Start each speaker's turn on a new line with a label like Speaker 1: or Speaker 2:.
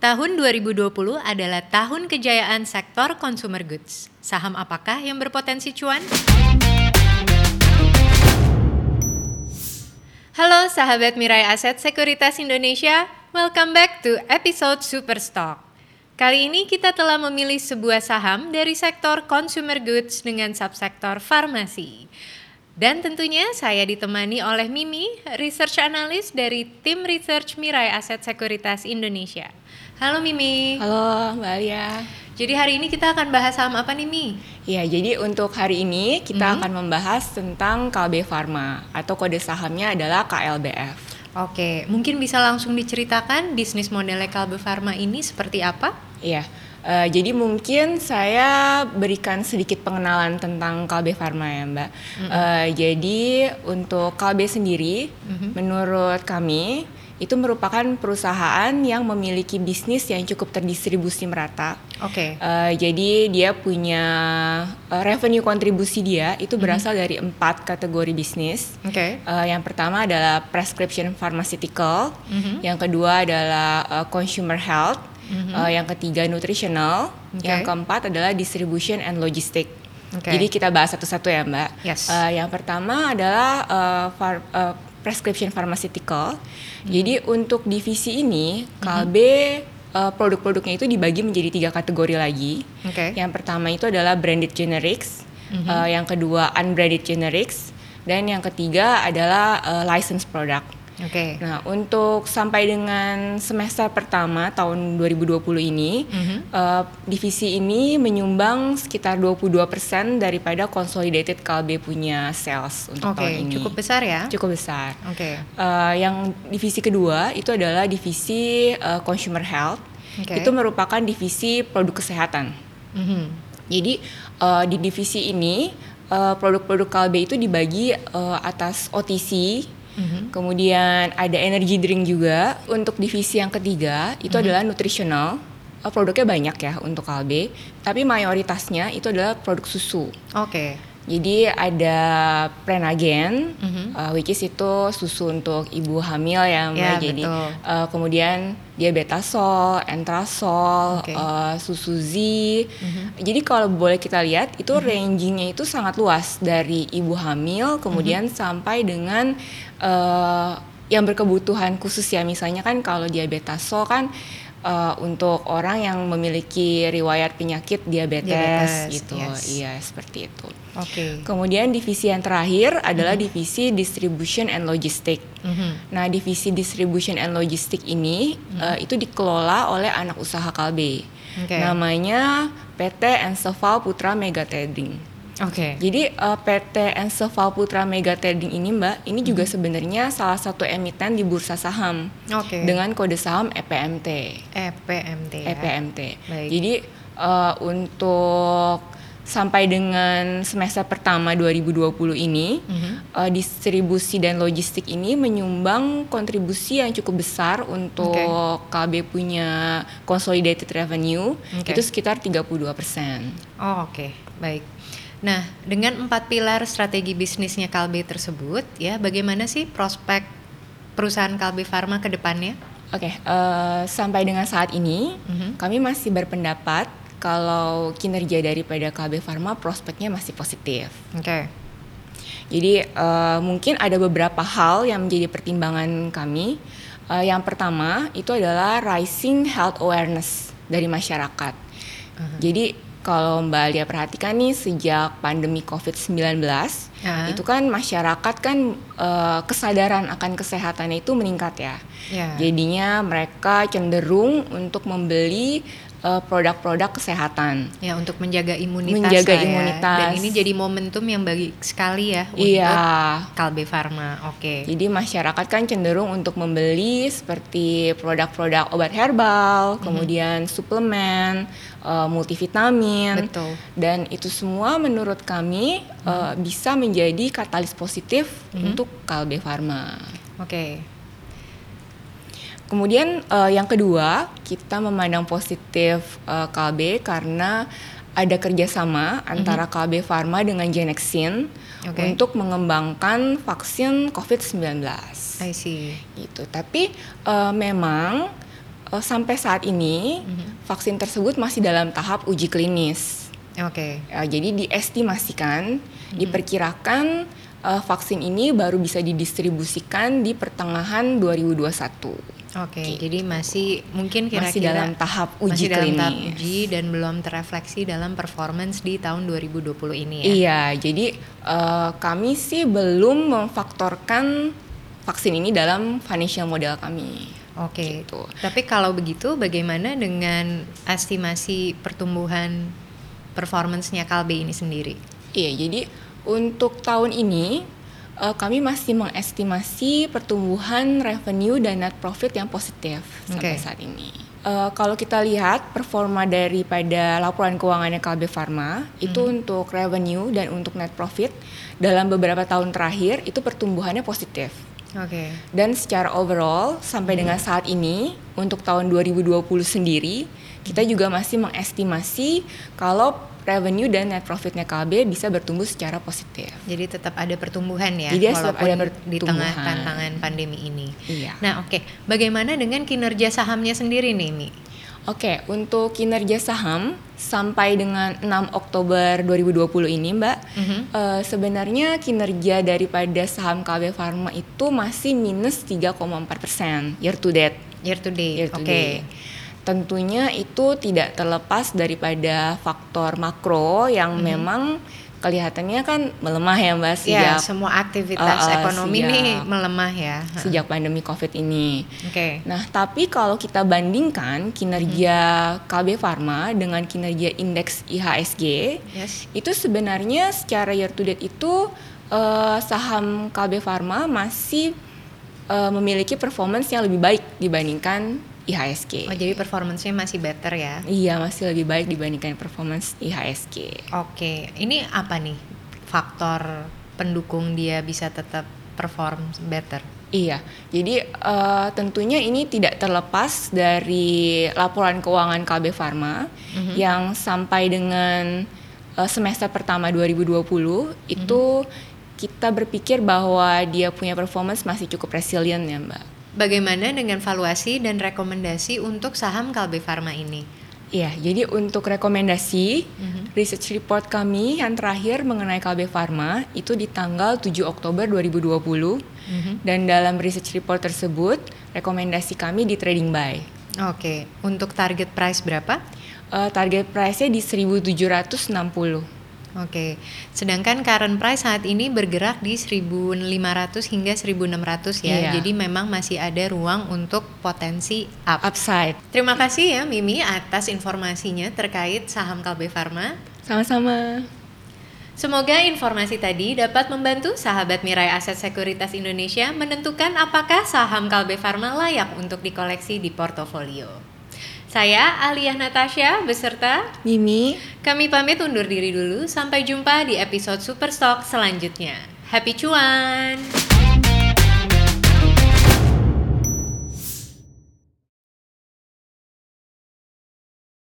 Speaker 1: Tahun 2020 adalah tahun kejayaan sektor consumer goods. Saham apakah yang berpotensi cuan? Halo sahabat Mirai Aset Sekuritas Indonesia, welcome back to episode Superstock. Kali ini kita telah memilih sebuah saham dari sektor consumer goods dengan subsektor farmasi. Dan tentunya saya ditemani oleh Mimi, research analyst dari tim research Mirai Aset Sekuritas Indonesia. Halo Mimi.
Speaker 2: Halo Mbak Alia.
Speaker 1: Jadi hari ini kita akan bahas saham apa nih Mi?
Speaker 2: Ya, jadi untuk hari ini kita hmm. akan membahas tentang KLB Pharma atau kode sahamnya adalah KLBF.
Speaker 1: Oke, mungkin bisa langsung diceritakan bisnis modelnya KLB Pharma ini seperti apa?
Speaker 2: Iya. Uh, jadi mungkin saya berikan sedikit pengenalan tentang Kalbe Pharma ya Mbak. Mm -hmm. uh, jadi untuk Kalbe sendiri, mm -hmm. menurut kami itu merupakan perusahaan yang memiliki bisnis yang cukup terdistribusi merata.
Speaker 1: Oke. Okay.
Speaker 2: Uh, jadi dia punya uh, revenue kontribusi dia itu mhm. berasal mm -hmm. dari empat kategori bisnis.
Speaker 1: Oke. Okay.
Speaker 2: Uh, yang pertama adalah prescription pharmaceutical, mm -hmm. yang kedua adalah uh, consumer health, mm-hmm. uh, yang ketiga nutritional, okay. yang keempat adalah distribution and logistic. Okay. Jadi kita bahas satu-satu ya Mbak.
Speaker 1: Yes.
Speaker 2: Uh, yang pertama adalah uh, far, uh, prescription pharmaceutical. Mm-hmm. Jadi untuk divisi ini Kalbe mm-hmm. uh, produk-produknya itu dibagi menjadi tiga kategori lagi.
Speaker 1: Okay.
Speaker 2: Yang pertama itu adalah branded generics, mm-hmm. uh, yang kedua unbranded generics, dan yang ketiga adalah uh, licensed product.
Speaker 1: Oke. Okay.
Speaker 2: Nah, untuk sampai dengan semester pertama tahun 2020 ini, mm -hmm. uh, divisi ini menyumbang sekitar 22% daripada consolidated Kalbe punya sales untuk okay. tahun ini.
Speaker 1: cukup besar ya?
Speaker 2: Cukup besar.
Speaker 1: Oke. Okay.
Speaker 2: Uh, yang divisi kedua itu adalah divisi uh, consumer health. Okay. Itu merupakan divisi produk kesehatan. Mm -hmm. Jadi uh, di divisi ini produk-produk uh, Kalbe itu dibagi uh, atas OTC Mm-hmm. Kemudian ada energy drink juga. Untuk divisi yang ketiga itu mm-hmm. adalah nutritional. Uh, produknya banyak ya untuk Kalbe, tapi mayoritasnya itu adalah produk susu.
Speaker 1: Oke. Okay.
Speaker 2: Jadi ada Prenagen, mm-hmm. uh, which is itu susu untuk ibu hamil ya, mbak.
Speaker 1: Yeah,
Speaker 2: Jadi uh, kemudian diabetasol, entrasol, okay. uh, susu Z. Mm-hmm. Jadi kalau boleh kita lihat itu mm-hmm. rangingnya itu sangat luas dari ibu hamil, kemudian mm-hmm. sampai dengan uh, yang berkebutuhan khusus ya. Misalnya kan kalau diabetasol kan uh, untuk orang yang memiliki riwayat penyakit diabetes, diabetes gitu. Yes. Iya, seperti itu.
Speaker 1: Oke. Okay.
Speaker 2: Kemudian divisi yang terakhir adalah mm -hmm. divisi distribution and logistic. Mm -hmm. Nah, divisi distribution and logistic ini mm -hmm. uh, itu dikelola oleh anak usaha Kalbe. Okay. Namanya PT Enseval Putra Mega Trading.
Speaker 1: Oke. Okay.
Speaker 2: Jadi uh, eh, PT Enseval Putra Mega Trading ini Mbak, ini juga hmm. sebenarnya salah satu emiten di bursa saham.
Speaker 1: Oke. Okay.
Speaker 2: Dengan kode saham EPMT.
Speaker 1: EPMT. Ya.
Speaker 2: EPMT. Baik. Jadi uh, untuk sampai dengan semester pertama 2020 ini mm-hmm. uh, distribusi dan logistik ini menyumbang kontribusi yang cukup besar untuk okay. KB punya consolidated revenue okay. itu sekitar 32%. Oh,
Speaker 1: oke. Okay. Baik. Nah, dengan empat pilar strategi bisnisnya Kalbe tersebut, ya, bagaimana sih prospek perusahaan Kalbe Pharma ke depannya?
Speaker 2: Oke, okay, uh, eh, sampai dengan saat ini uh -huh. kami masih berpendapat kalau kinerja daripada Kalbe Pharma prospeknya masih positif.
Speaker 1: Oke. Okay.
Speaker 2: Jadi uh, mungkin ada beberapa hal yang menjadi pertimbangan kami. Uh, yang pertama itu adalah rising health awareness dari masyarakat. Uh -huh. Jadi kalau Mbak Alia perhatikan nih sejak pandemi COVID-19 uh. itu kan masyarakat kan uh, kesadaran akan kesehatannya itu meningkat ya.
Speaker 1: Yeah.
Speaker 2: Jadinya mereka cenderung untuk membeli uh, produk-produk kesehatan.
Speaker 1: Ya untuk menjaga imunitas.
Speaker 2: Menjaga ya. imunitas.
Speaker 1: Dan ini jadi momentum yang bagi sekali ya
Speaker 2: iya.
Speaker 1: untuk Kalbe Pharma. Oke. Okay.
Speaker 2: Jadi masyarakat kan cenderung untuk membeli seperti produk-produk obat herbal, mm-hmm. kemudian suplemen, uh, multivitamin.
Speaker 1: Betul.
Speaker 2: Dan itu semua menurut kami mm-hmm. uh, bisa menjadi katalis positif mm-hmm. untuk Kalbe Pharma.
Speaker 1: Oke. Okay.
Speaker 2: Kemudian uh, yang kedua kita memandang positif uh, KB karena ada kerjasama antara mm -hmm. KB Pharma dengan Genexin okay. untuk mengembangkan vaksin COVID-19.
Speaker 1: I see.
Speaker 2: Gitu. Tapi uh, memang uh, sampai saat ini mm-hmm. vaksin tersebut masih dalam tahap uji klinis.
Speaker 1: Oke.
Speaker 2: Okay. Uh, jadi diestimasikan, mm-hmm. diperkirakan uh, vaksin ini baru bisa didistribusikan di pertengahan 2021.
Speaker 1: Oke, okay, jadi masih mungkin kira-kira
Speaker 2: masih dalam tahap uji
Speaker 1: masih dalam
Speaker 2: klinis.
Speaker 1: tahap uji dan belum terefleksi dalam performance di tahun 2020 ini ya.
Speaker 2: Iya, jadi uh, kami sih belum memfaktorkan vaksin ini dalam financial model kami.
Speaker 1: Oke. Okay. Gitu. Tapi kalau begitu bagaimana dengan estimasi pertumbuhan performance-nya Kalbe ini sendiri?
Speaker 2: Iya, jadi untuk tahun ini uh, kami masih mengestimasi pertumbuhan revenue dan net profit yang positif sampai saat ini. Uh, kalau kita lihat performa daripada laporan keuangannya Kalbe Pharma hmm. itu untuk revenue dan untuk net profit dalam beberapa tahun terakhir itu pertumbuhannya positif.
Speaker 1: Oke. Okay.
Speaker 2: Dan secara overall sampai hmm. dengan saat ini untuk tahun 2020 sendiri kita juga masih mengestimasi kalau revenue dan net profitnya KB bisa bertumbuh secara positif.
Speaker 1: Jadi tetap ada pertumbuhan ya,
Speaker 2: Jadi walaupun ada pertumbuhan.
Speaker 1: di tengah tantangan pandemi ini.
Speaker 2: Iya.
Speaker 1: Nah, oke, okay. bagaimana dengan kinerja sahamnya sendiri nih, Mi?
Speaker 2: Oke, untuk kinerja saham sampai dengan 6 Oktober 2020 ini, Mbak, mm -hmm. uh, sebenarnya kinerja daripada saham KB Pharma itu masih minus 3,4 persen year to date.
Speaker 1: Year to date, oke. Okay.
Speaker 2: Tentunya itu tidak terlepas daripada faktor makro yang hmm. memang kelihatannya kan melemah ya mbak
Speaker 1: iya, sejak ya, semua aktivitas uh, uh, ekonomi sejak, ini melemah ya
Speaker 2: sejak pandemi covid ini.
Speaker 1: Oke. Okay.
Speaker 2: Nah tapi kalau kita bandingkan kinerja hmm. KB Pharma dengan kinerja indeks IHSG,
Speaker 1: yes.
Speaker 2: itu sebenarnya secara year to date itu uh, saham KB Pharma masih uh, memiliki performance yang lebih baik dibandingkan IHSG.
Speaker 1: Oh jadi performance-nya masih better ya?
Speaker 2: Iya masih lebih baik dibandingkan performance IHSG.
Speaker 1: Oke, ini apa nih faktor pendukung dia bisa tetap perform better?
Speaker 2: Iya, jadi uh, tentunya ini tidak terlepas dari laporan keuangan KB Pharma mm-hmm. yang sampai dengan uh, semester pertama 2020 mm-hmm. itu kita berpikir bahwa dia punya performance masih cukup resilient ya Mbak.
Speaker 1: Bagaimana dengan valuasi dan rekomendasi untuk saham Kalbe Pharma ini?
Speaker 2: Iya, jadi untuk rekomendasi mm-hmm. research report kami yang terakhir mengenai Kalbe Pharma itu di tanggal 7 Oktober 2020 mm-hmm. dan dalam research report tersebut rekomendasi kami di trading buy.
Speaker 1: Oke, untuk target price berapa?
Speaker 2: Uh, target price-nya di 1760.
Speaker 1: Oke, sedangkan current price saat ini bergerak di 1.500 hingga 1.600 ya. Iya. Jadi memang masih ada ruang untuk potensi up.
Speaker 2: upside.
Speaker 1: Terima kasih ya Mimi atas informasinya terkait saham Kalbe Pharma.
Speaker 2: Sama-sama.
Speaker 1: Semoga informasi tadi dapat membantu sahabat Mirai Aset Sekuritas Indonesia menentukan apakah saham Kalbe Pharma layak untuk dikoleksi di portofolio. Saya Aliyah Natasha beserta
Speaker 2: Mimi.
Speaker 1: Kami pamit undur diri dulu. Sampai jumpa di episode Superstock selanjutnya. Happy cuan!